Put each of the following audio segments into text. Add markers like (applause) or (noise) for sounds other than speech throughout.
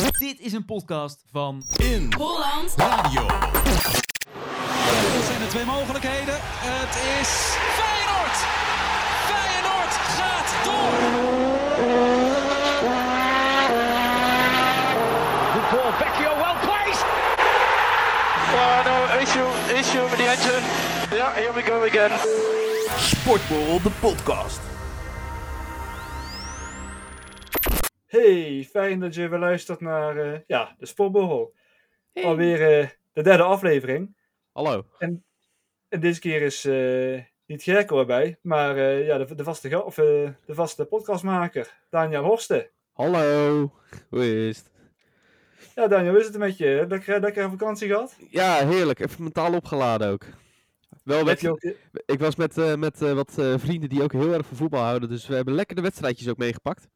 Dit is een podcast van In Holland Radio. Dit zijn de twee mogelijkheden. Het is Feyenoord. Feyenoord gaat door. Good ball, Vecchio well placed. Oh no, issue, issue with the engine. Yeah, here we go again. Sportball, de podcast. Hey, fijn dat je weer luistert naar eh, ja, de Sportborrel. Alweer eh, de derde aflevering. Hallo. En deze keer is eh, niet Gerko erbij, maar eh, ja, de, de, vaste, of, eh, de vaste podcastmaker, Daniel Horsten. Hallo. Hoe is het? Ja, Daniel, hoe is het met je? Lekker, lekker vakantie gehad? Ja, heerlijk. Even mentaal opgeladen ook. Wel je ook, Ik was met, eh, met eh, wat eh, vrienden die ook heel erg van voetbal houden. Dus we hebben lekker de wedstrijdjes ook meegepakt.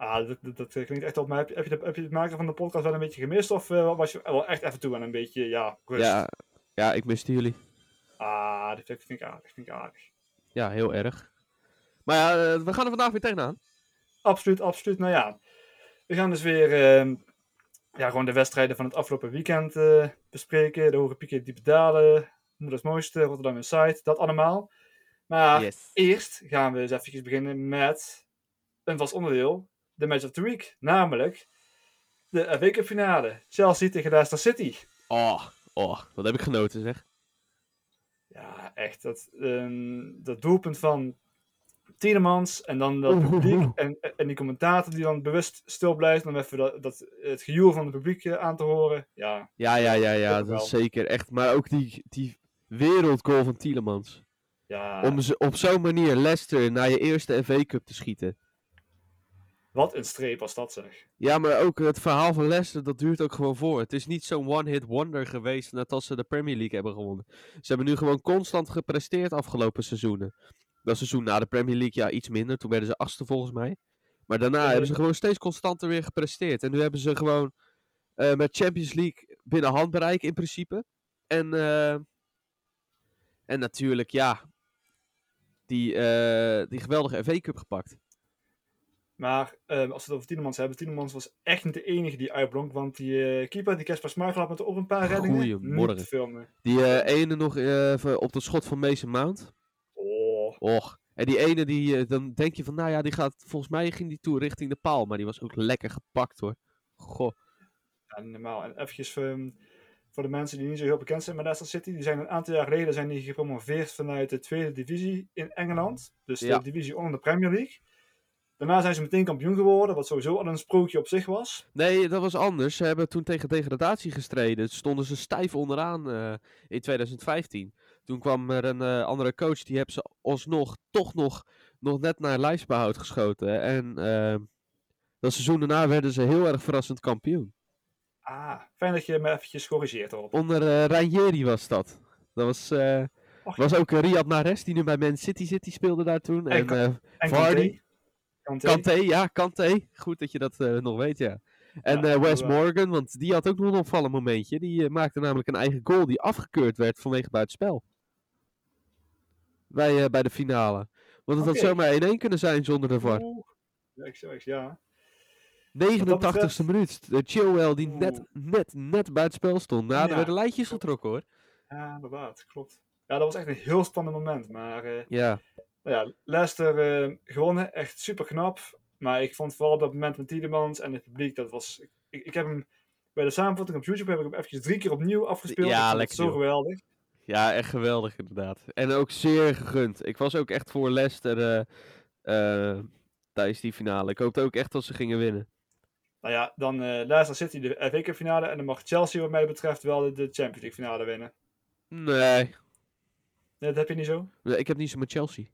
Ah, dat, dat, dat klinkt echt op mij. Heb, je- heb, je, de- heb je het maken van de podcast wel een beetje gemist? Of eh, was je wel echt even toe aan een beetje, ja, rust? Ja, ja, ik miste jullie. Ah, dat vind ik, vind ik aardig, vind ik aardig. Ja, heel erg. Maar ja, eh, we gaan er vandaag weer tegenaan. Absoluut, absoluut. Nou ja, we gaan dus weer ehm, ja, gewoon de wedstrijden van het afgelopen weekend eh, bespreken. De hoge pieken, diepe dalen, moeders mooiste, Rotterdam Inside, dat allemaal. Maar Yes. eerst gaan we eens even beginnen met een vast onderdeel, de Match of the Week. Namelijk de FA Cup finale, Chelsea tegen Leicester City. Oh, oh, wat heb ik genoten zeg. Ja, echt. Dat, ehm, dat doelpunt van Tielemans en dan dat (laughs) publiek en, en die commentator die dan bewust stil blijft om even dat, dat, het gejoel van het publiek eh, aan te horen. Ja, Ja, ja, ja, ja, dat is zeker echt. Maar ook die, die wereldgoal van Tielemans. ja Om ze op zo'n manier Leicester naar je eerste FA Cup te schieten. Wat een streep als dat zeg. Ja, maar ook het verhaal van Leicester, dat duurt ook gewoon voor. Het is niet zo'n one-hit wonder geweest net als ze de Premier League hebben gewonnen. Ze hebben nu gewoon constant gepresteerd afgelopen seizoenen. Dat seizoen na de Premier League, ja, iets minder. Toen werden ze achtste volgens mij. Maar daarna hebben ze gewoon steeds constanter weer gepresteerd. En nu hebben ze gewoon eh, met Champions League binnen handbereik in principe. En, eh, en natuurlijk, ja, die, eh, die geweldige FA Cup gepakt. Maar eh, als we het over Tielemans hebben, Tielemans was echt niet de enige die uitblonk, want die eh, keeper, die Kasper had met ook een paar reddingen. Te filmen. Die eh, ene nog even op de schot van Mason Mount. Oh, Och. En die ene, die, dan denk je van, nou ja, die gaat, volgens mij ging die toe richting de paal. Maar die was ook lekker gepakt hoor. Goh. ja, normaal. En eventjes ehm, voor de mensen die niet zo heel bekend zijn met Leicester City, die zijn een aantal jaar geleden zijn die gepromoveerd vanuit de tweede divisie in Engeland. Dus de Ja. divisie onder de Premier League. Daarna zijn ze meteen kampioen geworden, wat sowieso al een sprookje op zich was. Nee, dat was anders. Ze hebben toen tegen degradatie gestreden. Stonden ze stijf onderaan eh, in 2015. Toen kwam er een eh, andere coach, die hebben ze alsnog toch nog, nog net naar lijfsbehoud geschoten. En eh, dat seizoen daarna werden ze heel erg verrassend kampioen. Ah, fijn dat je me eventjes corrigeert erop. Onder Ranieri was dat. Dat was, Och, was ook Riyad Mahrez, die nu bij Man City zit, die speelde daar toen. En En, en Vardy. Kanté. Ja, Kanté. Goed dat je dat eh, nog weet, ja. En Ja, eh, Wes. Morgan, want die had ook nog een opvallend momentje. Die eh, maakte namelijk een eigen goal die afgekeurd werd vanwege buitenspel. Bij, bij de finale. Want het had zomaar 1-1 kunnen zijn zonder. Oeh. Ja, ik zeg, ja. 89ste minuut. De Chilwell die net, net, net buitenspel stond. Nou, Ja. er werden lijntjes getrokken hoor. Ja, inderdaad, klopt. Ja, dat was echt een heel spannend moment. Maar Ja, nou ja, Leicester eh, gewonnen, echt super knap. Maar ik vond vooral dat moment met Tielemans en het publiek, dat was... Ik, ik heb hem bij de samenvatting op YouTube heb ik hem eventjes drie keer opnieuw afgespeeld. Ja, lekker, zo joh. geweldig. ja, echt geweldig inderdaad. En ook zeer gegund. Ik was ook echt voor Leicester eh, eh, tijdens die finale. Ik hoopte ook echt dat ze gingen winnen. Nou ja, dan eh Leicester City de FA Cup finale. En dan mag Chelsea wat mij betreft wel de, de Champions League finale winnen. Nee, Nee, dat heb je niet zo? Nee, ik heb niet zo met Chelsea.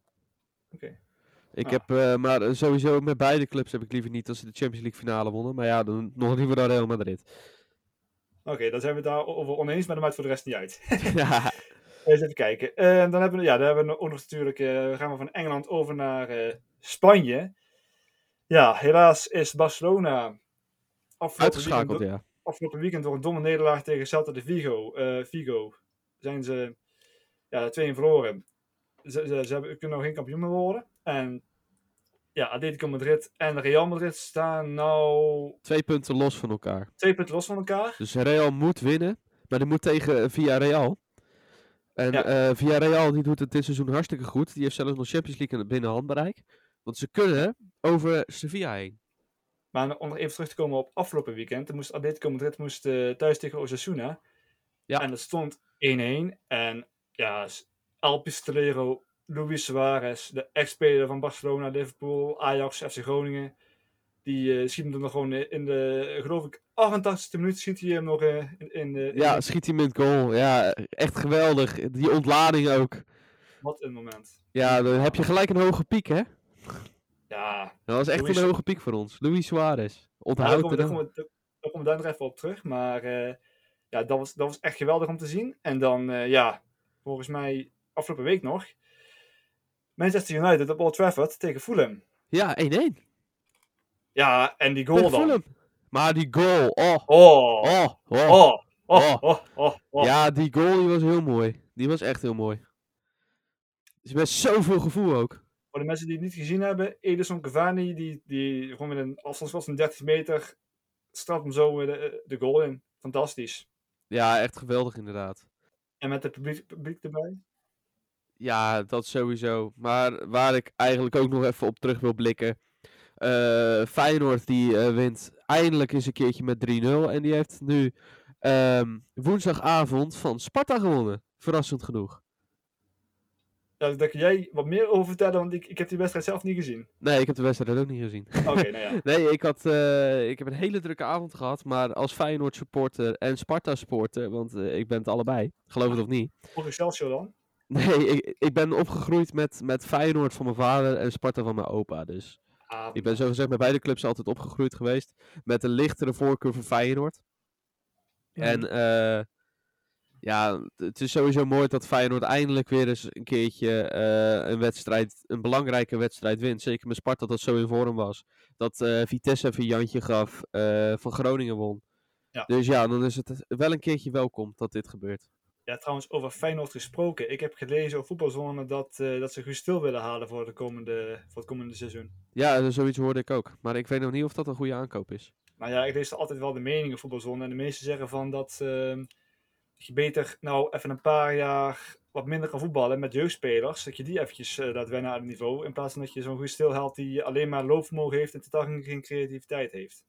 Ik Ah. heb, eh, maar eh, sowieso met beide clubs heb ik liever niet als ze de Champions League finale wonnen. Maar ja, dan nog liever dan Real Madrid. Oké, dan zijn we het daarover oneens, maar dat maakt voor de rest niet uit. (laughs) ja, Eens even kijken. En dan hebben we, ja, dan hebben we ook nog natuurlijk, gaan we van Engeland over naar Spanje. Ja, helaas is Barcelona weekend, ja. afgelopen weekend door een domme nederlaag tegen Celta de Vigo, Vigo zijn ze ja, 2-1 verloren. Ze, ze, ze kunnen nog geen kampioen meer worden. En ja, Atletico Madrid en Real Madrid staan nou Twee punten los van elkaar. twee punten los van elkaar. Dus Real moet winnen, maar die moet tegen Villarreal. En Ja. eh Villarreal die doet het dit seizoen hartstikke goed. Die heeft zelfs nog Champions League binnen handbereik. Want ze kunnen over Sevilla heen. Maar om nog even terug te komen op afgelopen weekend. Moest Atletico Madrid moest, eh, thuis tegen Osasuna. Ja. En dat stond 1-1. En ja, Pistolero, Luis Suarez, de ex-speler van Barcelona, Liverpool, Ajax, FC Groningen. Die eh, schiet hem nog gewoon in de, geloof ik, 88e minuut schiet hij hem nog eh, in, in, eh, in Ja, schiet hij met goal. Ja, echt geweldig. Die ontlading ook. wat een moment. Ja, dan heb je gelijk een hoge piek, hè? Ja, Dat was echt Luis- een hoge piek voor ons. Luis Suarez. Ja, Onthoud komen, het daar, komen, we- daar komen we daar nog even op terug. Maar eh, ja, dat was, dat was echt geweldig om te zien. En dan, eh, ja, volgens mij afgelopen week nog. Manchester United op Old Trafford tegen Fulham. Ja, 1-1. Ja, en die goal dan. Fulham. Maar die goal, oh, Oh, oh, oh. oh, oh, Oh. oh, oh, oh. Ja, die goal die was heel mooi. Die was echt heel mooi. Dus met zoveel gevoel ook. Voor de mensen die het niet gezien hebben, Edison Cavani, die, die gewoon met een afstandsschot van 30 meter, strapt hem zo de, de goal in. Fantastisch. Ja, echt geweldig inderdaad. En met het publiek, publiek erbij. Ja, dat sowieso. Maar waar ik eigenlijk ook nog even op terug wil blikken. eh, Feyenoord die eh, wint eindelijk eens een keertje met 3-0. En die heeft nu ehm, woensdagavond van Sparta gewonnen. Verrassend genoeg. Ja, daar kun jij wat meer over vertellen, want ik, ik heb die wedstrijd zelf niet gezien. Nee, ik heb de wedstrijd ook niet gezien. Oké, nou ja. (laughs) Nee, ik, had, eh, ik heb een hele drukke avond gehad. Maar als Feyenoord supporter en Sparta supporter, want ik ben het allebei, geloof het of niet. Voor Excelsior dan? (laughs) Nee, ik, ik ben opgegroeid met, met Feyenoord van mijn vader en Sparta van mijn opa. Dus Ah, ik ben zogezegd bij beide clubs altijd opgegroeid geweest. Met een lichtere voorkeur voor Feyenoord. En eh, ja, het is sowieso mooi dat Feyenoord eindelijk weer eens een keertje eh, een wedstrijd, een belangrijke wedstrijd wint. Zeker met Sparta dat zo in vorm was. Dat eh, Vitesse even een Jantje gaf, van Groningen won. Ja. Dus ja, dan is het wel een keertje welkom dat dit gebeurt. Ja, trouwens, over Feyenoord gesproken. Ik heb gelezen op voetbalzone dat, eh, dat ze Guus Stil willen halen voor, de komende, voor het komende seizoen. Ja, eh, zoiets hoorde ik ook. Maar ik weet nog niet of dat een goede aankoop is. Nou ja, ik lees altijd wel de meningen op voetbalzone. En de meesten zeggen van dat, ehm, dat je beter nou even een paar jaar wat minder kan voetballen met jeugdspelers. Dat je die eventjes eh, laat wennen aan het niveau. In plaats van dat je zo'n Guus Stil haalt die alleen maar loopvermogen heeft en totaal geen, geen creativiteit heeft.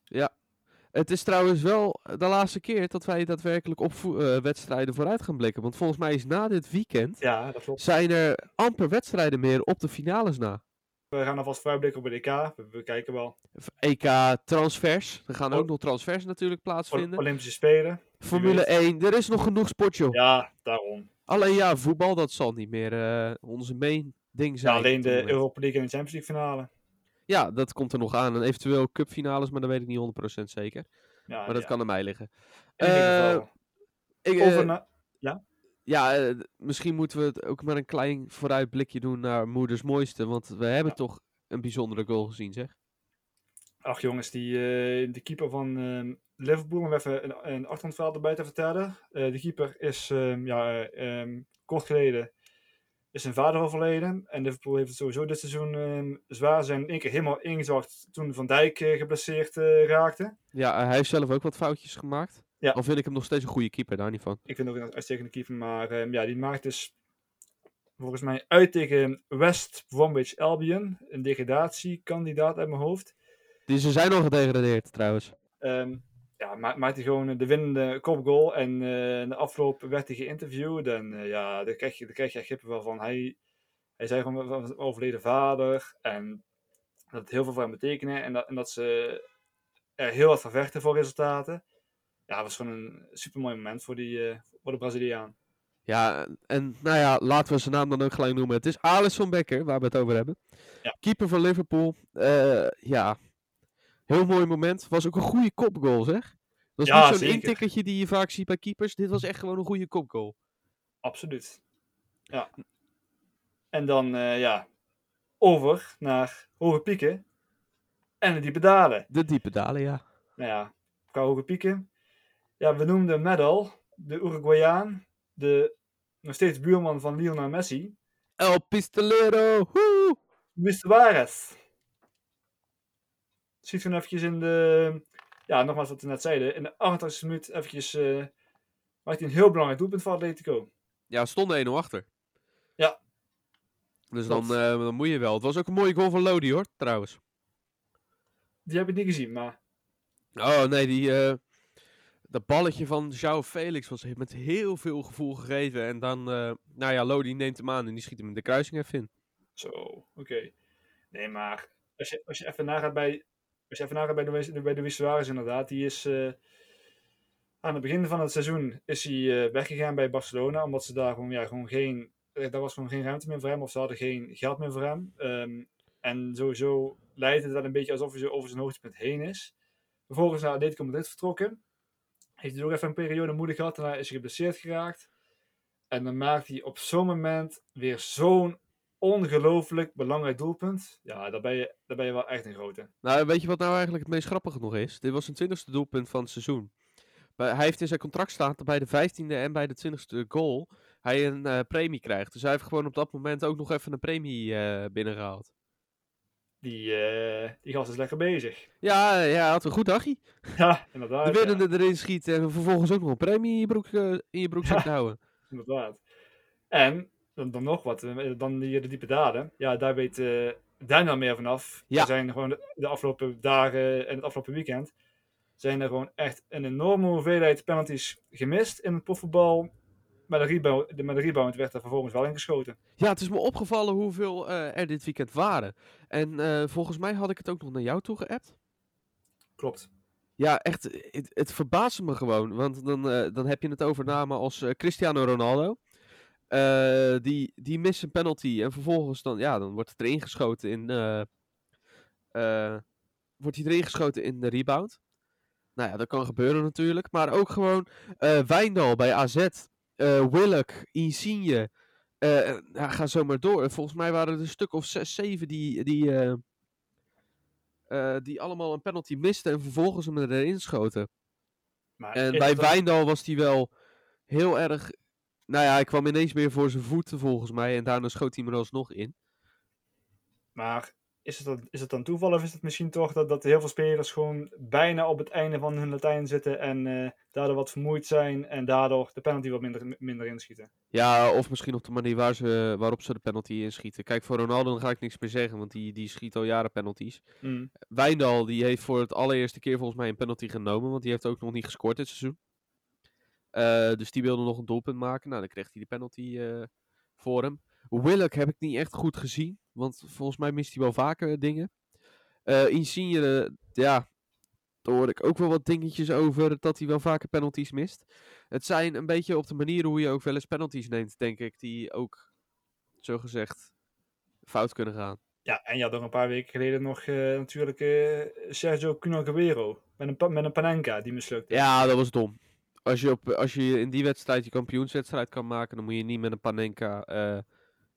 Het is trouwens wel de laatste keer dat wij daadwerkelijk op eh, wedstrijden vooruit gaan blikken. Want volgens mij is na dit weekend Ja, dat klopt. zijn er amper wedstrijden meer op de finales na. We gaan alvast vooruitblikken op de DK. We, we kijken wel. EK transfers. Er gaan ook nog transfers natuurlijk plaatsvinden. Olympische Spelen. Formule 1. Er is nog genoeg sport, joh. Ja, daarom. Alleen ja, voetbal dat zal niet meer eh, onze main ding Ja, zijn. alleen de. Europa League en de Champions League finale. Ja, dat komt er nog aan. En eventueel cupfinales, maar dat weet ik niet 100% zeker. Ja, Maar dat ja. kan aan mij liggen. In ieder Eh. Ik, Over eh, na- Ja, eh, misschien moeten we het ook maar een klein vooruitblikje doen naar Moeders Mooiste. Want we hebben Ja. toch een bijzondere goal gezien, zeg. Ach jongens, die, de keeper van ehm, Liverpool, om even een, een achtergrondverhaal erbij te vertellen. De keeper is ehm, ja, ehm, kort geleden is zijn vader overleden. En Liverpool heeft het sowieso dit seizoen ehm, zwaar. Ze zijn in één keer helemaal ingezakt toen Van Dijk eh, geblesseerd eh, raakte. Ja, hij heeft zelf ook wat foutjes gemaakt. Ja. Al vind ik hem nog steeds een goede keeper, daar niet van. Ik vind ook een uitstekende keeper, maar ehm, ja, die maakt dus volgens mij uit tegen West Bromwich Albion. Een degradatiekandidaat uit mijn hoofd. Die, ze zijn al gedegradeerd, trouwens. Ehm, ja, ma maakt hij gewoon de winnende kopgoal. En eh in de afloop werd hij geïnterviewd. En eh, ja, daar krijg je, daar krijg je echt wel van. Hij, hij zei gewoon van zijn overleden vader. En dat het heel veel voor hem betekende. En dat, en dat ze er heel wat van vechten voor resultaten. Ja, het was gewoon een super mooi moment voor, die, eh, voor de Braziliaan. Ja, en nou ja, laten we zijn naam dan ook gelijk noemen. Het is Alisson Becker, waar we het over hebben. Ja. Keeper van Liverpool. Ja, heel mooi moment. Was ook een goede kopgoal, zeg. Dat is Ja, niet zo'n intikkertje die je vaak ziet bij keepers. Dit was echt gewoon een goede kopgoal. Absoluut. Ja. En dan, eh, ja, over naar hoge pieken. En de diepe dalen. De diepe dalen, ja. nou ja, qua hoge pieken. Ja, we noemden hem net al, de Uruguayaan, de nog steeds buurman van Lionel Messi, El Pistolero, woe! Luis Suarez. Schiet gewoon eventjes in de... Ja, nogmaals wat we net zeiden. In de 88e minuut eventjes... eh maakt hij een heel belangrijk doelpunt voor Atletico. Ja, we stonden 1-0 achter. Ja. Dus dan, eh, dan moet je wel. Het was ook een mooie goal van Lodi hoor, trouwens. Die heb ik niet gezien, maar... Oh nee, die, eh, dat balletje van João Felix was met heel veel gevoel gegeven. En dan, nou ja, Lodi neemt hem aan en die schiet hem in de kruising even in. Zo, oké. Nee, maar als je, als je even nagaat bij, je even nagaat bij de, bij de inderdaad, die is eh, aan het begin van het seizoen is hij eh, weggegaan bij Barcelona, omdat ze daar gewoon, ja, gewoon geen, eh, daar was gewoon geen ruimte meer voor hem, of ze hadden geen geld meer voor hem. Ehm, en sowieso lijkt het wel een beetje alsof hij zo over zijn hoogtepunt heen is. Vervolgens naar Atletico Madrid vertrokken. Heeft hij ook even een periode moeilijk gehad, daarna is hij geblesseerd geraakt. En dan maakt hij op zo'n moment weer zo'n ongelooflijk belangrijk doelpunt. Ja, daar ben je, daar ben je wel echt een grote. Nou, weet je wat nou eigenlijk het meest grappige nog is? Dit was zijn twintigste doelpunt van het seizoen. Hij heeft in zijn contract staan dat bij de vijftiende en bij de twintigste goal hij een eh, premie krijgt. Dus hij heeft gewoon op dat moment ook nog even een premie eh, binnengehaald. Die, eh, die gast is lekker bezig. Ja, ja, hij had een goed dagje. (laughs) Ja, inderdaad. De ja, winnende erin schieten en vervolgens ook nog een premie in je, broek, in je broekzak (laughs) Ja. houden. inderdaad. En, dan, dan nog wat, eh, dan de diepe daden. Ja, daar weet eh Daniel meer vanaf. Ja. Er zijn gewoon de, de afgelopen dagen en het afgelopen weekend... zijn er gewoon echt een enorme hoeveelheid penalties gemist in het profvoetbal. Met een rebound, de- rebound werd er vervolgens wel ingeschoten. Ja, het is me opgevallen hoeveel eh, er dit weekend waren. En volgens mij had ik het ook nog naar jou toe geappt. Klopt. Ja, echt, het, het verbaasde me gewoon. Want dan, dan heb je het over namen als Cristiano Ronaldo. Eh, die, die mist een penalty en vervolgens dan, ja, dan wordt het erin geschoten in, eh, eh, wordt hij erin geschoten in de rebound. Nou ja, dat kan gebeuren natuurlijk. Maar ook gewoon Wijndal bij AZ, Willock, Insigne. ja, ga zo maar door. Volgens mij waren er een stuk of zes, zeven die, die, die allemaal een penalty misten en vervolgens hem erin schoten. Maar En bij Wijndal was hij wel heel erg. Nou ja, hij kwam ineens meer voor zijn voeten volgens mij. En daarna schoot hij er alsnog in. Maar is het, dan, is het dan toeval of is het misschien toch dat, dat heel veel spelers gewoon bijna op het einde van hun Latijn zitten en eh, daardoor wat vermoeid zijn en daardoor de penalty wat minder, minder inschieten? Ja, of misschien op de manier waar ze, waarop ze de penalty inschieten. Kijk, voor Ronaldo dan ga ik niks meer zeggen, want die, die schiet al jaren penalties. Mm. Wijndal, die heeft voor het allereerste keer volgens mij een penalty genomen, want die heeft ook nog niet gescoord dit seizoen. Eh, dus die wilde nog een doelpunt maken. Nou, dan kreeg hij de penalty eh, voor hem. Willock heb ik niet echt goed gezien, want volgens mij mist hij wel vaker dingen. Eh Insigne, eh, ja, daar hoor ik ook wel wat dingetjes over dat hij wel vaker penalties mist. Het zijn een beetje op de manier hoe je ook wel eens penalties neemt, denk ik, die ook, zogezegd, fout kunnen gaan. Ja, en je had nog een paar weken geleden nog eh, natuurlijk eh, Sergio Cuno Guerrero met een, met een Panenka die mislukte. Ja, dat was dom. Als je, op, als je in die wedstrijd je kampioenswedstrijd kan maken, dan moet je niet met een Panenka. eh,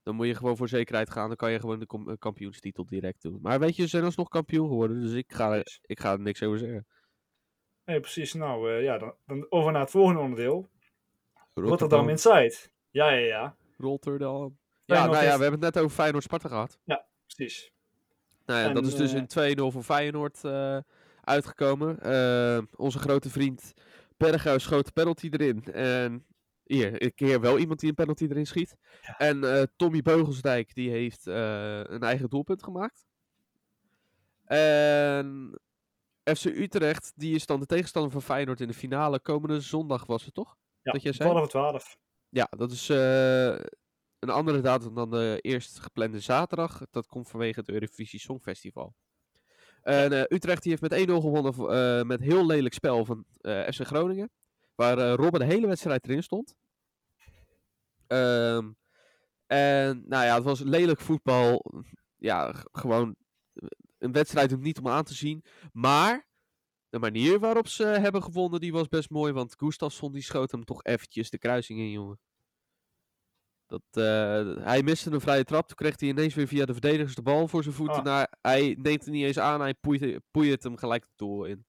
dan moet je gewoon voor zekerheid gaan. Dan kan je gewoon de eh, kampioenstitel direct doen. Maar weet je, ze zijn alsnog kampioen geworden. Dus ik ga, er, ik ga er niks over zeggen. Nee, precies. Nou, eh, ja, dan, dan over naar het volgende onderdeel. Rotterdam Inside. Ja, ja, ja. Rotterdam. Ja, Feyenoord nou ja, we hebben het net over Feyenoord-Sparta gehad. Precies. Nou ja, En, dat is dus in 2-0 voor Feyenoord eh, uitgekomen. Onze grote vriend Berghuis schoot de penalty erin. En hier, een keer wel iemand die een penalty erin schiet. En eh, Tommy Beugelsdijk, die heeft eh, een eigen doelpunt gemaakt. En FC Utrecht, die is dan de tegenstander van Feyenoord in de finale. Komende zondag was het toch? Ja, Dat jij zei? 12 voor 12. Ja, dat is eh, een andere datum dan de eerst geplande zaterdag. Dat komt vanwege het Eurovisie Songfestival. En eh, Utrecht die heeft met 1-0 gewonnen eh, met heel lelijk spel van eh, FC Groningen. Waar Robben de hele wedstrijd erin stond. Ehm, en nou ja, het was lelijk voetbal. Ja, gewoon een wedstrijd om niet om aan te zien. Maar de manier waarop ze hebben gewonnen, die was best mooi. Want Gustafsson die schoot hem toch eventjes de kruising in, jongen. Dat, eh, hij miste een vrije trap. Toen kreeg hij ineens weer via de verdedigers de bal voor zijn voeten. Ah. Naar, hij neemt het niet eens aan. Hij poeit, poeit hem gelijk het doel in.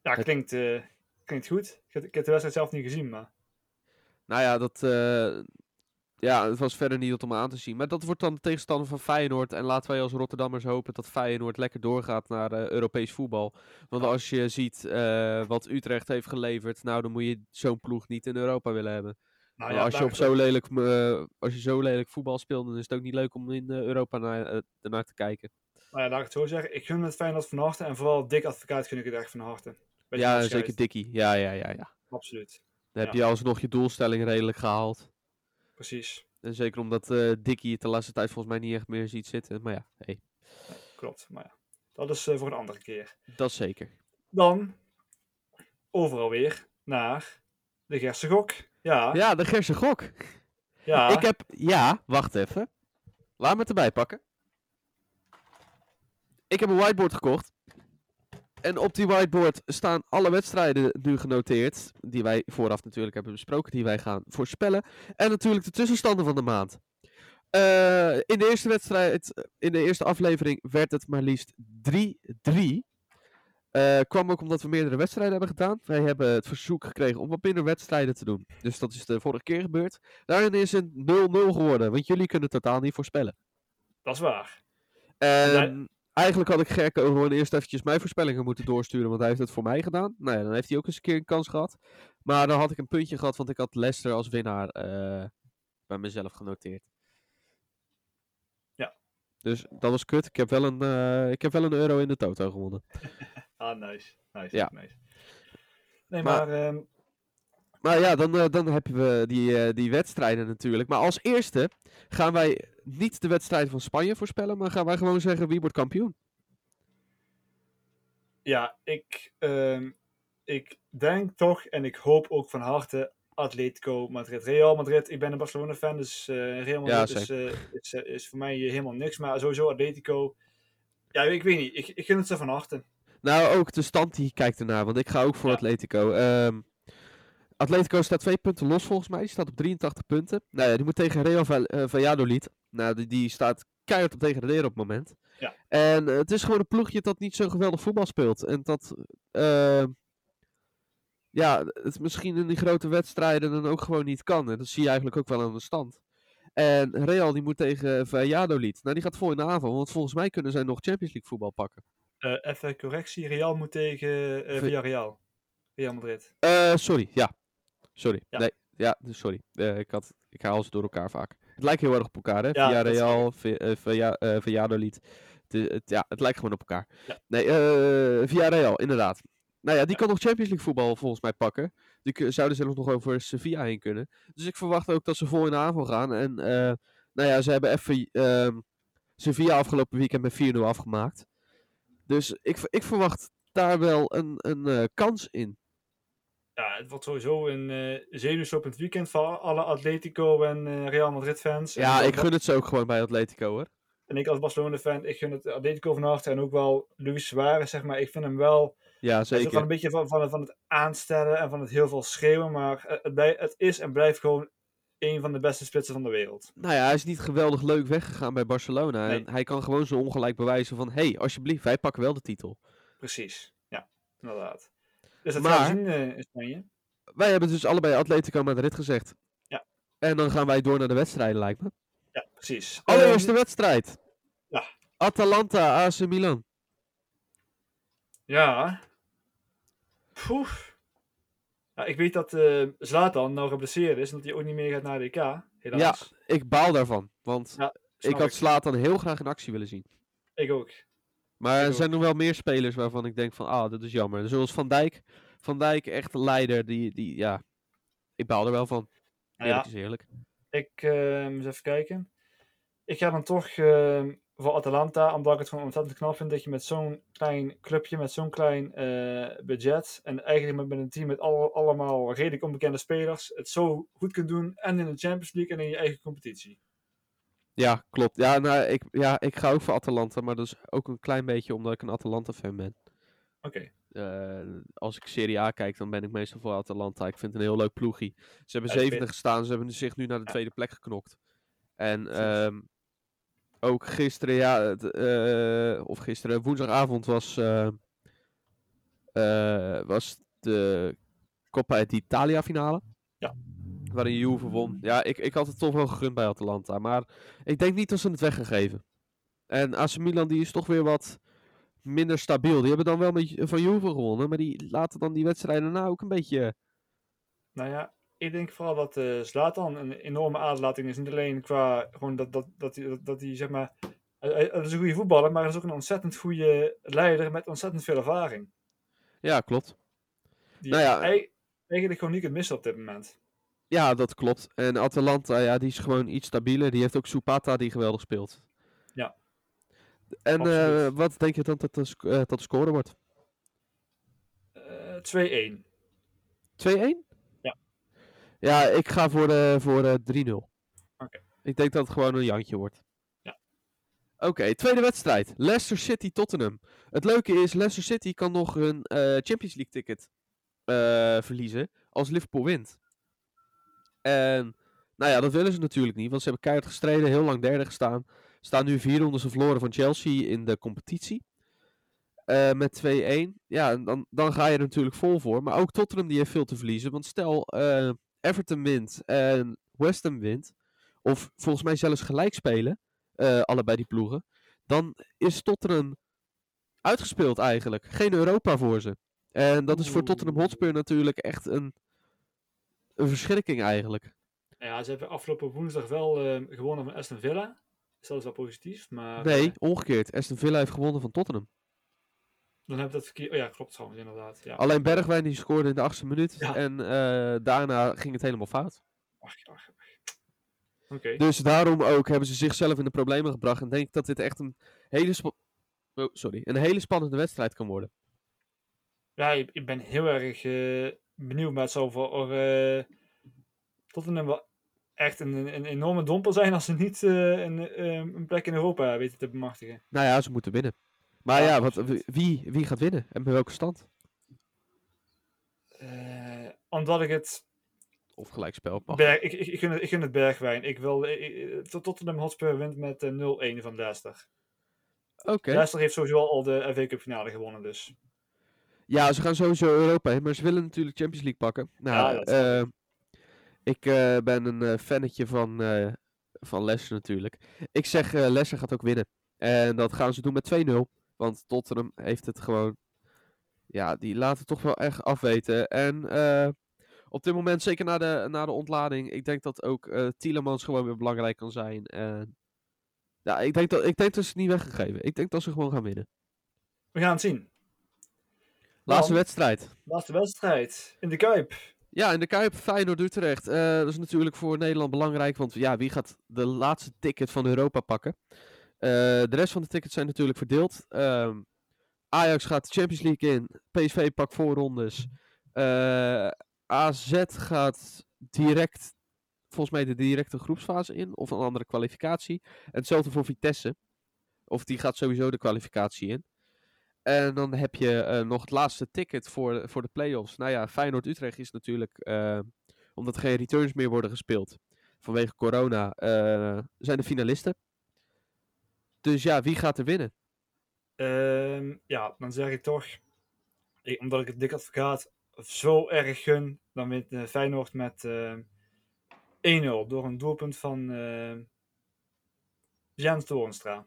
Ja, klinkt, eh, klinkt goed. Ik heb, ik heb de wedstrijd zelf niet gezien, maar... Nou ja, dat, eh, ja, het was verder niet om aan te zien. Maar dat wordt dan de tegenstander van Feyenoord. En laten wij als Rotterdammers hopen dat Feyenoord lekker doorgaat naar Europees voetbal. Want als je ziet wat Utrecht heeft geleverd, nou dan moet je zo'n ploeg niet in Europa willen hebben. Nou als, je op zo lelijk, eh, als je zo lelijk voetbal speelt, dan is het ook niet leuk om in eh, Europa naar, eh, ernaar te kijken. Nou ja, laat ik het zo zeggen. Ik gun het Feyenoord van harte. En vooral Dick Advocaat gun ik het echt van harte. Ja, zeker Dikkie. Ja, ja, ja, ja. Absoluut. Dan heb je alsnog je doelstelling redelijk gehaald. Precies. En zeker omdat eh Dikkie het de laatste tijd volgens mij niet echt meer ziet zitten. Maar ja, hey, Klopt. Maar ja, dat is voor een andere keer. dat zeker. Dan overal weer naar de Gerse Gok. Ja, ja. Ja, de Gerse Gok. Ik heb, ja, wacht even. Laat me het erbij pakken. Ik heb een whiteboard gekocht. En op die whiteboard staan alle wedstrijden nu genoteerd. Die wij vooraf natuurlijk hebben besproken. Die wij gaan voorspellen. En natuurlijk de tussenstanden van de maand. Eh, in de eerste wedstrijd, in de eerste aflevering, werd het maar liefst 3-3. Eh, kwam ook omdat we meerdere wedstrijden hebben gedaan. Wij hebben het verzoek gekregen om wat minder wedstrijden te doen. Dus dat is de vorige keer gebeurd. Daarin is het 0-0 geworden, want jullie kunnen totaal niet voorspellen. Dat is waar. En eigenlijk had ik Gerke gewoon eerst eventjes mijn voorspellingen moeten doorsturen, want hij heeft het voor mij gedaan. Nou ja, dan heeft hij ook eens een keer een kans gehad. Maar dan had ik een puntje gehad, want ik had Leicester als winnaar eh, bij mezelf genoteerd. Ja. Dus dat was kut. Ik heb wel een, eh, ik heb wel een euro in de toto gewonnen. (laughs) Ah, nice. Nice. Ja. nice. Nee, Maar- maar... ehm, Maar ja, dan, eh, dan hebben we die, eh, die wedstrijden natuurlijk. Maar als eerste gaan wij niet de wedstrijd van Spanje voorspellen, maar gaan wij gewoon zeggen wie wordt kampioen. Ja, ik, ehm, ik denk toch en ik hoop ook van harte Atletico Madrid. Real Madrid, ik ben een Barcelona-fan, dus eh, Real Ja, Madrid is, is, is voor mij helemaal niks. Maar sowieso Atletico, ja, ik weet niet, ik, ik gun het ze van harte. Nou, ook de stand die kijkt ernaar, want ik ga ook voor Ja. Atletico. Ehm, Atletico staat twee punten los volgens mij, die staat op 83 punten. Nou ja, die moet tegen Real eh, Valladolid. Nou, die, die staat keihard op degraderen op het moment. Ja. En eh, het is gewoon een ploegje dat niet zo geweldig voetbal speelt. En dat, eh, ja, het misschien in die grote wedstrijden dan ook gewoon niet kan. En dat zie je eigenlijk ook wel aan de stand. En Real die moet tegen Valladolid. Nou, die gaat vol in de aanval, want volgens mij kunnen zij nog Champions League voetbal pakken. Eh, even correctie, Real moet tegen eh Villarreal. Real Madrid. Eh, sorry, ja. Sorry. Ja. Nee, ja, dus sorry. Ik, had, ik haal ze door elkaar vaak. Het lijkt heel erg op elkaar, hè? Ja, Via dat is Real, via, via, eh, Valladolid. Het, het, ja, het lijkt gewoon op elkaar. Ja. Nee, eh via Real, inderdaad. Nou ja, die Ja. kan nog Champions League voetbal volgens mij pakken. Die zouden zelfs nog over Sevilla heen kunnen. Dus ik verwacht ook dat ze vol in de aanval gaan. En eh, nou ja, ze hebben even ehm, Sevilla afgelopen weekend met 4-0 afgemaakt. Dus ik, ik verwacht daar wel een, een eh, kans in. Ja, het wordt sowieso een uh, zenuwslopend weekend voor alle Atletico en eh, Real Madrid fans. Ja, En ik gun het ze ook gewoon bij Atletico hoor. En ik als Barcelona-fan, ik gun het Atletico van harte. En ook wel Luis Suarez, zeg maar. Ik vind hem wel... Ja, is zeker. een beetje van, van, het, van het aanstellen en van het heel veel schreeuwen. Maar eh, het, het is en blijft gewoon een van de beste spitsen van de wereld. Nou ja, hij is niet geweldig leuk weggegaan bij Barcelona. Nee. En hij kan gewoon zo ongelijk bewijzen van... Hé, hey, alsjeblieft, wij pakken wel de titel. Precies, ja, inderdaad. Dus dat Maar- gaan we zien eh, in Spanje. Wij hebben dus allebei Atletico Madrid gezegd. Ja. En dan gaan wij door naar de wedstrijden, lijkt me. Ja, precies. Allereerste wedstrijd. ja. Atalanta, AC Milan. Ja. Poeh. Ja, ik weet dat eh Zlatan nou geblesseerd is en dat hij ook niet meer gaat naar de EK. Helaas. Ik baal daarvan. Want Ja, ik had Slatan heel graag in actie willen zien. Ik ook. Maar Ik er zijn nog wel meer spelers waarvan ik denk van... Ah, dat is jammer. Zoals Van Dijk. Van Dijk, echt een leider. Die, die, ja... Ik baal er wel van. Eerlijk ja, is eerlijk. ik eh, eens even kijken. Ik ga dan toch eh, voor Atalanta, omdat ik het gewoon ontzettend knap vind dat je met zo'n klein clubje, met zo'n klein eh, budget en eigenlijk met, met een team met alle- allemaal redelijk onbekende spelers, het zo goed kunt doen en in de Champions League en in je eigen competitie. Ja, klopt. Ja, nou, ik, ja, ik ga ook voor Atalanta. Maar dat is ook een klein beetje omdat ik een Atalanta-fan ben. Oké. Eh, als ik Serie A kijk, dan ben ik meestal voor Atalanta. Ik vind het een heel leuk ploegie. Ze hebben zevende gestaan. Ze hebben zich nu naar de tweede plek geknokt. En Precies. Ook gisteren, ja, het, eh, of gisteren, woensdagavond was, eh, eh, was de Coppa d'Italia finale. Ja. waarin Juve won. Ja, ik, ik had het toch wel gegund bij Atalanta. Maar ik denk niet dat ze het weggegeven. En AC Milan die is toch weer wat minder stabiel. Die hebben dan wel met, van Juve gewonnen. Maar die laten dan die wedstrijden nou ook een beetje... Nou ja, ik denk vooral dat eh Zlatan een enorme aderlating is. Niet alleen qua gewoon dat, dat, dat, hij, dat, dat hij zeg maar. Hij, is een goede voetballer, maar hij is ook een ontzettend goede leider met ontzettend veel ervaring. Ja, klopt. Die Nou ja. hij eigenlijk gewoon niet kunt missen op dit moment. Ja, dat klopt. En Atalanta, ja, die is gewoon iets stabieler. Die heeft ook Supata die geweldig speelt. Ja. En eh, wat denk je dan dat de, dat de score wordt? 2-1? Eh 2-1. Ja. Ik ga voor, eh voor eh 3-0. Oké. Ik denk dat het gewoon een jantje wordt. Ja. Oké, tweede wedstrijd. Leicester City Tottenham. Het leuke is, Leicester City kan nog hun eh, Champions League ticket eh, verliezen als Liverpool wint. En nou ja, dat willen ze natuurlijk niet, want ze hebben keihard gestreden, heel lang derde gestaan. Staan nu vier rondes verloren van Chelsea in de competitie. Eh, met 2-1. Ja, en dan, dan ga je er natuurlijk vol voor. Maar ook Tottenham die heeft veel te verliezen. Want stel eh, Everton wint en West Ham wint. Of volgens mij zelfs gelijk spelen. eh, allebei die ploegen. Dan is Tottenham uitgespeeld eigenlijk. Geen Europa voor ze. En dat is voor Tottenham Hotspur natuurlijk echt een, een verschrikking eigenlijk. Ja, ze hebben afgelopen woensdag wel eh, gewonnen van Aston Villa. Dus dat is wel positief. Maar Nee, eh, omgekeerd. Aston Villa heeft gewonnen van Tottenham. Dan heb dat verkeerd. Oh ja, klopt trouwens, inderdaad. Ja. Alleen Bergwijn die scoorde in de achtste minuut. Ja. En eh, daarna ging het helemaal fout. Ach. Dus daarom ook hebben ze zichzelf in de problemen gebracht. En denk ik dat dit echt een hele, oh, sorry, een hele spannende wedstrijd kan worden. Ja, ik, ik ben heel erg eh, benieuwd. Zou voor eh Tottenham wel echt een, een enorme domper zijn als ze niet eh, een, een plek in Europa weten te bemachtigen. Nou ja, ze moeten winnen. Maar ja, wat, wie, wie gaat winnen? En bij welke stand? Eh, omdat ik het Of gelijkspel. mag. Berg, ik, ik, ik, gun het, ik gun het Bergwijn. Ik wil, ik- ik- Tot- Tottenham Hotspur wint met eh, 0-1 van Leicester. Oké. Leicester heeft sowieso al de FA Cup finale gewonnen, dus. Ja, ze gaan sowieso Europa heen. Maar ze willen natuurlijk Champions League pakken. Nou, Ja, eh, ik eh, ben een eh, fannetje van, eh van Leicester natuurlijk. Ik zeg eh Leicester gaat ook winnen. En dat gaan ze doen met 2-0. Want Tottenham heeft het gewoon... Ja, die laten toch wel echt afweten. En eh, op dit moment, zeker na de, na de ontlading... Ik denk dat ook eh Tielemans gewoon weer belangrijk kan zijn. En ja, ik denk, dat, ik denk dat ze het niet weggegeven. Ik denk dat ze gewoon gaan winnen. We gaan het zien. Laatste Dan- wedstrijd. Laatste wedstrijd in de Kuip. Ja, in de Kuip, Feyenoord-Utrecht. Eh, dat is natuurlijk voor Nederland belangrijk, want ja, wie gaat de laatste ticket van Europa pakken? Eh, de rest van de tickets zijn natuurlijk verdeeld. Ehm, Ajax gaat de Champions League in, PSV pakt voorrondes. Eh AZ gaat direct, volgens mij de directe groepsfase in, of een andere kwalificatie. En hetzelfde voor Vitesse. Of die gaat sowieso de kwalificatie in. En dan heb je eh, nog het laatste ticket voor, voor de play-offs. Nou ja, Feyenoord-Utrecht is natuurlijk, eh, omdat geen returns meer worden gespeeld vanwege corona, zijn de finalisten. Dus ja, wie gaat er winnen? Ehm, ja, dan zeg ik toch, ik- omdat ik het dik advocaat zo erg gun, dan wint eh, Feyenoord met eh 1-0 door een doelpunt van eh Jens Toornstra.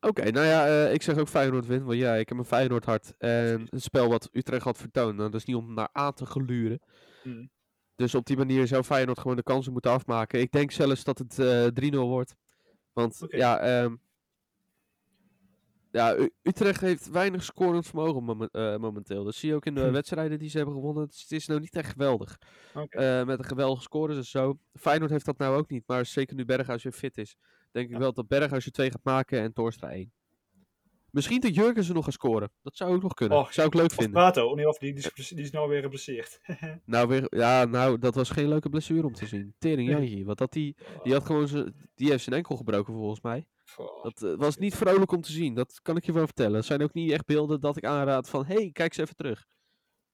Oké, nou ja, eh, ik zeg ook Feyenoord wint, want ja, ik heb een Feyenoord hart. En het spel wat Utrecht had vertoond, nou, dat is niet om naar aan te gluren. Hmm. Dus op die manier zou Feyenoord gewoon de kansen moeten afmaken. Ik denk zelfs dat het eh 3-0 wordt. Want ja, ehm, ja U- Utrecht heeft weinig scorend vermogen eh, momenteel. Dat zie je ook in de Hm. wedstrijden die ze hebben gewonnen. Het is, het is nou niet echt geweldig. Eh, met een geweldige scores en zo. Feyenoord heeft dat nou ook niet. Maar zeker nu Berghuis weer fit is. Denk ik wel dat Berghuis er twee gaat maken en Torstra één. Misschien dat Jurgensen nog gaat scoren. Dat zou ook nog kunnen. Och, zou ik leuk Of vinden. Prato, niet of die, die, is, die is nou weer geblesseerd. (laughs) Nou, weer, ja, nou, dat was geen leuke blessure om te zien. Tering Nee. Jantje. Want dat die, die had gewoon zijn, die heeft zijn enkel gebroken volgens mij. Dat eh, was niet vrolijk om te zien. Dat kan ik je wel vertellen. Het zijn ook niet echt beelden dat ik aanraad van, hey, kijk eens even terug.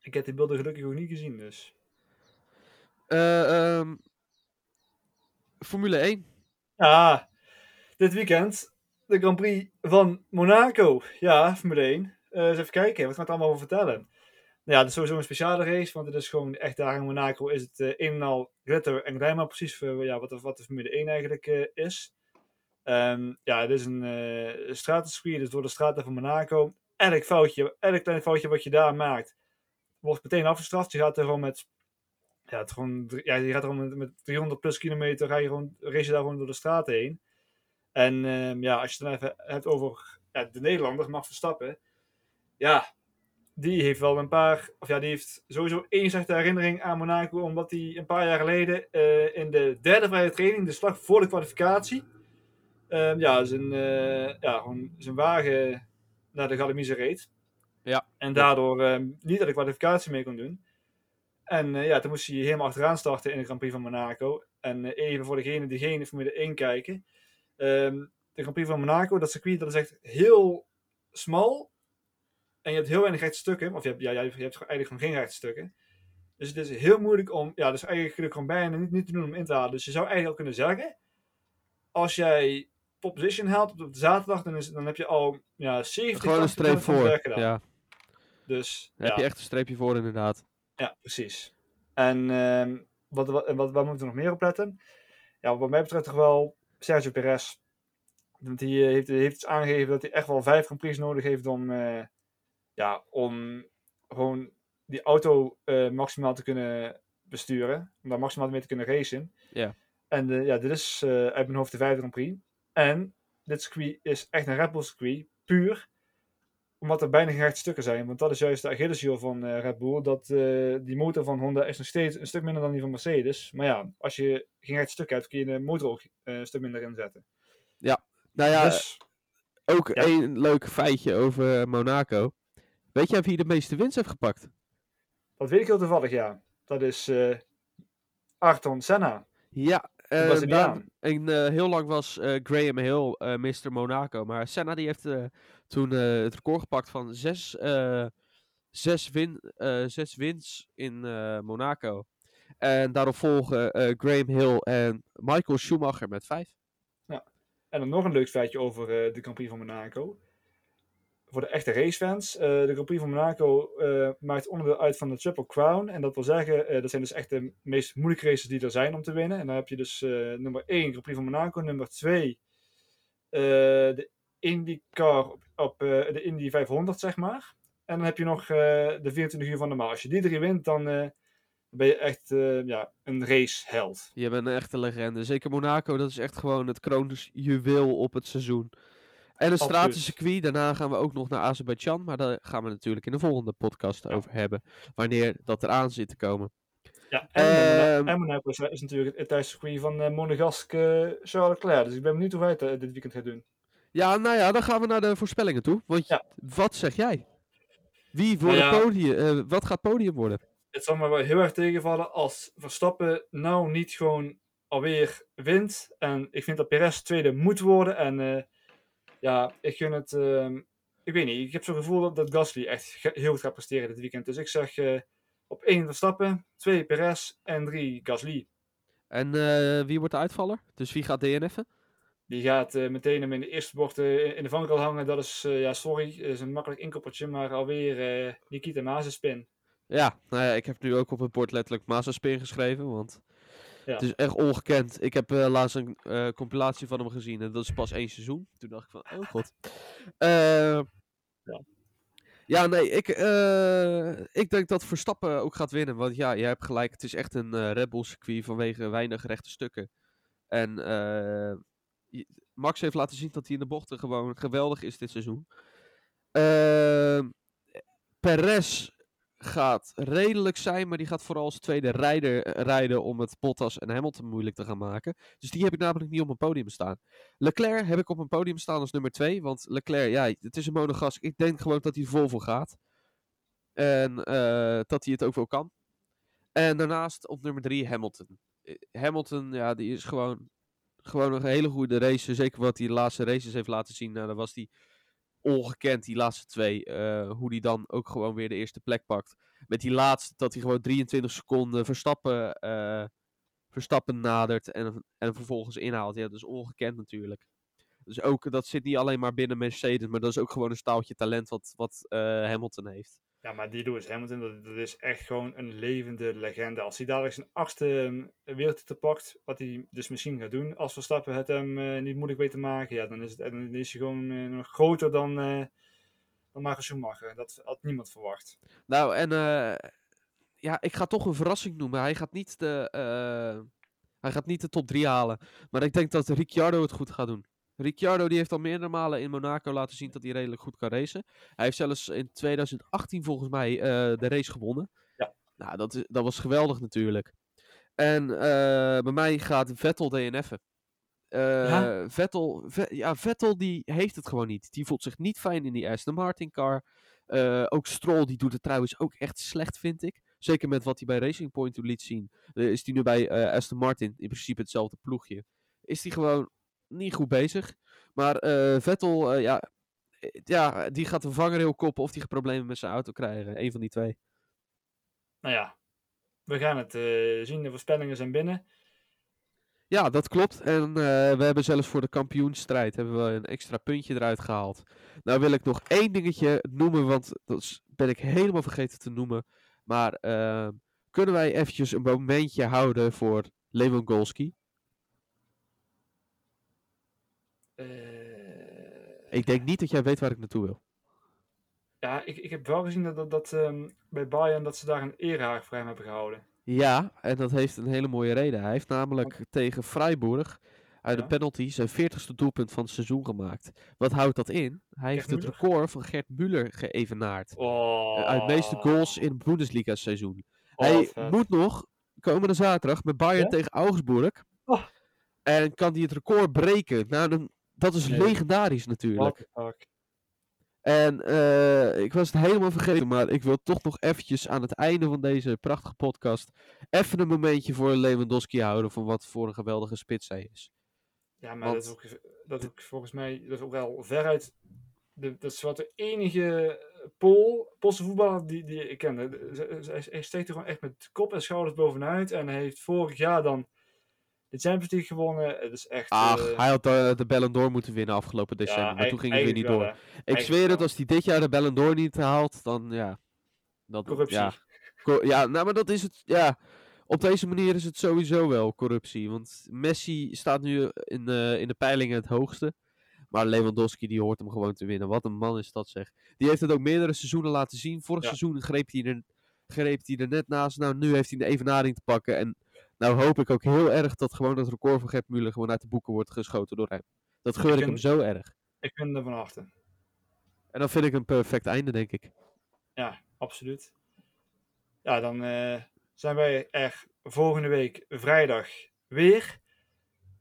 Ik heb die beelden gelukkig ook niet gezien, dus. Eh, ehm, Formule 1. Ja, dit weekend de Grand Prix van Monaco. Ja, Formule 1. Eh, eens even kijken, wat ik er allemaal over vertellen? ja, het is sowieso een speciale race, want het is gewoon echt daar in Monaco is het eh een en al glitter en precies voor ja, wat, de- wat de Formule 1 eigenlijk eh, is. Ehm, ja, het is een eh stratencircuit, dus door de straten van Monaco. Elk foutje, elk klein foutje wat je daar maakt, wordt meteen afgestraft. Je gaat er gewoon met, ja, het gewoon, ja, je gaat er gewoon met, met 300 plus kilometer, ga je gewoon, race je daar gewoon door de straten heen. En ehm, ja, als je het dan even hebt over ja, de Nederlander, Max Verstappen. Ja, die heeft wel een paar, of ja, die heeft sowieso één slechte herinnering aan Monaco, omdat hij een paar jaar geleden eh, in de derde vrije training, de slag voor de kwalificatie, ehm, ja, zijn, eh, ja, gewoon zijn wagen naar de Galamise reed. Ja. En daardoor ehm, niet aan de kwalificatie mee kon doen. En eh, ja, toen moest hij helemaal achteraan starten in de Grand Prix van Monaco. En even voor degenen die geen Formule 1 kijken. Ehm, de Grand Prix van Monaco, dat circuit, dat is echt heel smal. En je hebt heel weinig rechte stukken. Of je hebt, ja, je hebt eigenlijk gewoon geen rechte stukken. Dus het is heel moeilijk om, ja, dus eigenlijk gewoon bijna niet, niet te doen om in te halen. Dus je zou eigenlijk al kunnen zeggen, als jij pole position haalt op de zaterdag, dan, is, dan heb je al ja, 70 Gewoon een 80% streep voor. Ja, Dus dan ja, heb je echt een streepje voor inderdaad. ja, precies. En ehm, wat, wat, wat, waar moeten we nog meer op letten? Ja, wat mij betreft toch wel Sergio Perez. Want die eh, heeft, heeft aangegeven dat hij echt wel vijf Grand Prix nodig heeft om, eh, ja, om gewoon die auto eh, maximaal te kunnen besturen. Om daar maximaal mee te kunnen racen. Ja. En ja, dit is uit mijn hoofd de vijfde Grand Prix. En dit circuit is echt een Red Bull circuit. Puur omdat er bijna geen rechte stukken zijn. Want dat is juist de Achilleshiel van eh, Red Bull. Dat eh, die motor van Honda is nog steeds een stuk minder dan die van Mercedes. Maar ja, als je geen rechte stukken hebt, kun je de motor ook eh, een stuk minder inzetten. Nou ja, dus ook ja. één leuk feitje over Monaco. Weet jij wie de meeste winst heeft gepakt? dat weet ik heel toevallig, ja. Dat is Ayrton Senna. Ja, eh, daar- en, eh, heel lang was eh, Graham Hill eh Mr. Monaco. Maar Senna die heeft eh, toen eh, het record gepakt van zes, eh, zes, win, eh, zes wins in eh, Monaco. En daarop volgen eh, Graham Hill en Michael Schumacher met vijf. En dan nog een leuk feitje over eh, de Grand Prix van Monaco. Voor de echte racefans. eh de Grand Prix van Monaco eh, maakt onderdeel uit van de Triple Crown. En dat wil zeggen, eh, dat zijn dus echt de meest moeilijke races die er zijn om te winnen. En dan heb je dus nummer 1 Grand Prix van Monaco. Nummer 2 eh, de IndyCar op, op de Indy 500, zeg maar. En dan heb je nog de 24 uur van de Mars. Als je die drie wint, dan ben je echt ja, een raceheld. Je bent een echte legende. Zeker Monaco, dat is echt gewoon het kroonjuweel op het seizoen. En een stratencircuit. Daarna gaan we ook nog naar Azerbeidzjan. Maar daar gaan we natuurlijk in de volgende podcast Ja. over hebben. Wanneer dat eraan zit te komen. Ja, en, en Monaco is, natuurlijk het thuiscircuit van eh Monegaske Charles Leclerc. Dus ik ben benieuwd hoe hij het eh, dit weekend gaat doen. Ja, nou ja, dan gaan we naar de voorspellingen toe. Want Ja. wat zeg jij? Wie wordt Nou ja. podium, eh, wat gaat podium worden? Het zal me wel heel erg tegenvallen als Verstappen nou niet gewoon alweer wint. En ik vind dat Perez tweede moet worden. En eh, ja, ik gun het... ehm, ik weet niet, ik heb zo'n gevoel dat, dat Gasly echt heel goed gaat presteren dit weekend. Dus ik zeg eh, op één Verstappen, twee Perez en drie Gasly. En eh, wie wordt de uitvaller? Dus wie gaat DNF'en? Die gaat eh, meteen hem in de eerste bocht in- in de vangrail hangen. Dat is, ja, sorry, is een makkelijk inkoppertje. Maar alweer Nikita Mazepin. Ja, nou ja, ik heb nu ook op het bord letterlijk Mazepin geschreven, want Ja. het is echt ongekend. Ik heb eh, laatst een eh, compilatie van hem gezien en dat is pas één seizoen. Toen dacht ik van, oh god. Eh, Ja. ja, nee, ik, ik denk dat Verstappen ook gaat winnen, want ja, je hebt gelijk, het is echt een Red Bull circuit vanwege weinig rechte stukken. En Max heeft laten zien dat hij in de bochten gewoon geweldig is dit seizoen. Perez gaat redelijk zijn, maar die gaat vooral als tweede rijder eh, rijden om het Bottas en Hamilton moeilijk te gaan maken. Dus die heb ik namelijk niet op mijn podium staan. Leclerc heb ik op mijn podium staan als nummer 2, want Leclerc, ja, het is een monogas. Ik denk gewoon dat hij vol voor gaat. En eh, dat hij het ook wel kan. En daarnaast op nummer 3 Hamilton. Eh, Hamilton, ja, die is gewoon, gewoon een hele goede race. Zeker wat hij de laatste races heeft laten zien. Nou, dan was hij ongekend, die laatste twee. eh, hoe die dan ook gewoon weer de eerste plek pakt. Met die laatste, dat hij gewoon 23 seconden Verstappen, eh, Verstappen nadert en, en vervolgens inhaalt. Ja, dat is ongekend natuurlijk. Dus ook, dat zit niet alleen maar binnen Mercedes, maar dat is ook gewoon een staaltje talent wat, wat eh, Hamilton heeft. Ja, maar die Lewis Hamilton, dat, dat is echt gewoon een levende legende. Als hij dadelijk zijn achtste um, wereldtitel pakt, wat hij dus misschien gaat doen, als Verstappen het hem uh, niet moeilijk weet te maken, ja, dan is, het, dan is hij gewoon uh, nog groter dan, uh, dan Michael Schumacher. Dat had niemand verwacht. Nou, en ja, ik ga toch een verrassing noemen. Hij gaat niet de, hij gaat niet de top 3 halen, maar ik denk dat Ricciardo het goed gaat doen. Ricciardo die heeft al meerdere malen in Monaco laten zien dat hij redelijk goed kan racen. Hij heeft zelfs in 2018 volgens mij uh, de race gewonnen. Ja. Nou, dat, is, dat was geweldig natuurlijk. En uh, bij mij gaat Vettel DNF'en. Uh, ja? Vettel, Ve ja, Vettel die heeft het gewoon niet. Die voelt zich niet fijn in die Aston Martin car. ook Stroll die doet het trouwens ook echt slecht vind ik. Zeker met wat hij bij Racing Point liet zien. is hij nu bij Aston Martin in principe hetzelfde ploegje. Is hij gewoon niet goed bezig. Maar uh, Vettel, uh, ja, ja, die gaat een vangrail koppen of die gaat problemen met zijn auto krijgen. Een van die twee. Nou ja, we gaan het zien. De voorspellingen zijn binnen. Ja, dat klopt. En we hebben zelfs voor de kampioenstrijd hebben we een extra puntje eruit gehaald. Nou wil ik nog één dingetje noemen, want dat ben ik helemaal vergeten te noemen. Maar kunnen wij eventjes een momentje houden voor Lewandowski? Uh, ik denk niet dat jij weet waar ik naartoe wil. Ja, ik, ik heb wel gezien dat, dat, dat um, bij Bayern dat ze daar een erehaag voor hem hebben gehouden. Ja, en dat heeft een hele mooie reden. Hij heeft namelijk Oh. tegen Freiburg uit Ja. de penalty zijn 40ste doelpunt van het seizoen gemaakt. Wat houdt dat in? Hij heeft het record van Gert Muller geëvenaard. Oh. Eh, Uit de meeste goals in het Bundesliga seizoen. Oh, hij vet. moet nog komende zaterdag met Bayern Ja? tegen Augsburg. Oh. En kan hij het record breken? Nou, dan, dat is Nee. legendarisch natuurlijk. En eh, ik was het helemaal vergeten, maar ik wil toch nog eventjes aan het einde van deze prachtige podcast even een momentje voor Lewandowski houden van wat voor een geweldige spits hij is. Ja, maar Want- dat, is ook, dat is ook volgens mij dat is ook wel veruit. De, dat is wat de enige Pool, Poolse voetballer die, die ik ken. De- de- Hij, hij steekt er gewoon echt met kop en schouders bovenuit. En hij heeft vorig jaar dan de Champions League gewonnen. Het is echt. Ach, eh, hij had de, de Ballon d'Or moeten winnen afgelopen ja, december, maar toen ging het weer niet door. wel, ik zweer het, als hij dit jaar de Ballon d'Or niet haalt, dan ja. Dat, Corruptie. Ja, ja, nou, maar dat is het. Ja, op deze manier is het sowieso wel corruptie. Want Messi staat nu in, eh, in de peilingen het hoogste. Maar Lewandowski die hoort hem gewoon te winnen. Wat een man is dat zeg. Die heeft het ook meerdere seizoenen laten zien. Vorig Ja. seizoen greep hij, er, greep hij er net naast. Nou, nu heeft hij de evenaring te pakken. En nou hoop ik ook heel erg dat gewoon dat record van Gert Muller gewoon uit de boeken wordt geschoten door hem. Dat geur ik Ik hem zo erg. Ik ben er van harte. En dan vind ik een perfect einde, denk ik. Ja, absoluut. Ja, dan eh, zijn wij er volgende week vrijdag weer.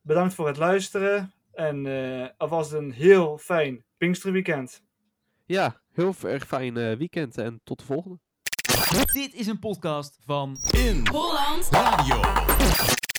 Bedankt voor het luisteren. En eh alvast een heel fijn Pinksterweekend. Ja, heel erg fijn eh, weekend en tot de volgende. Dit is een podcast van In Holland Radio.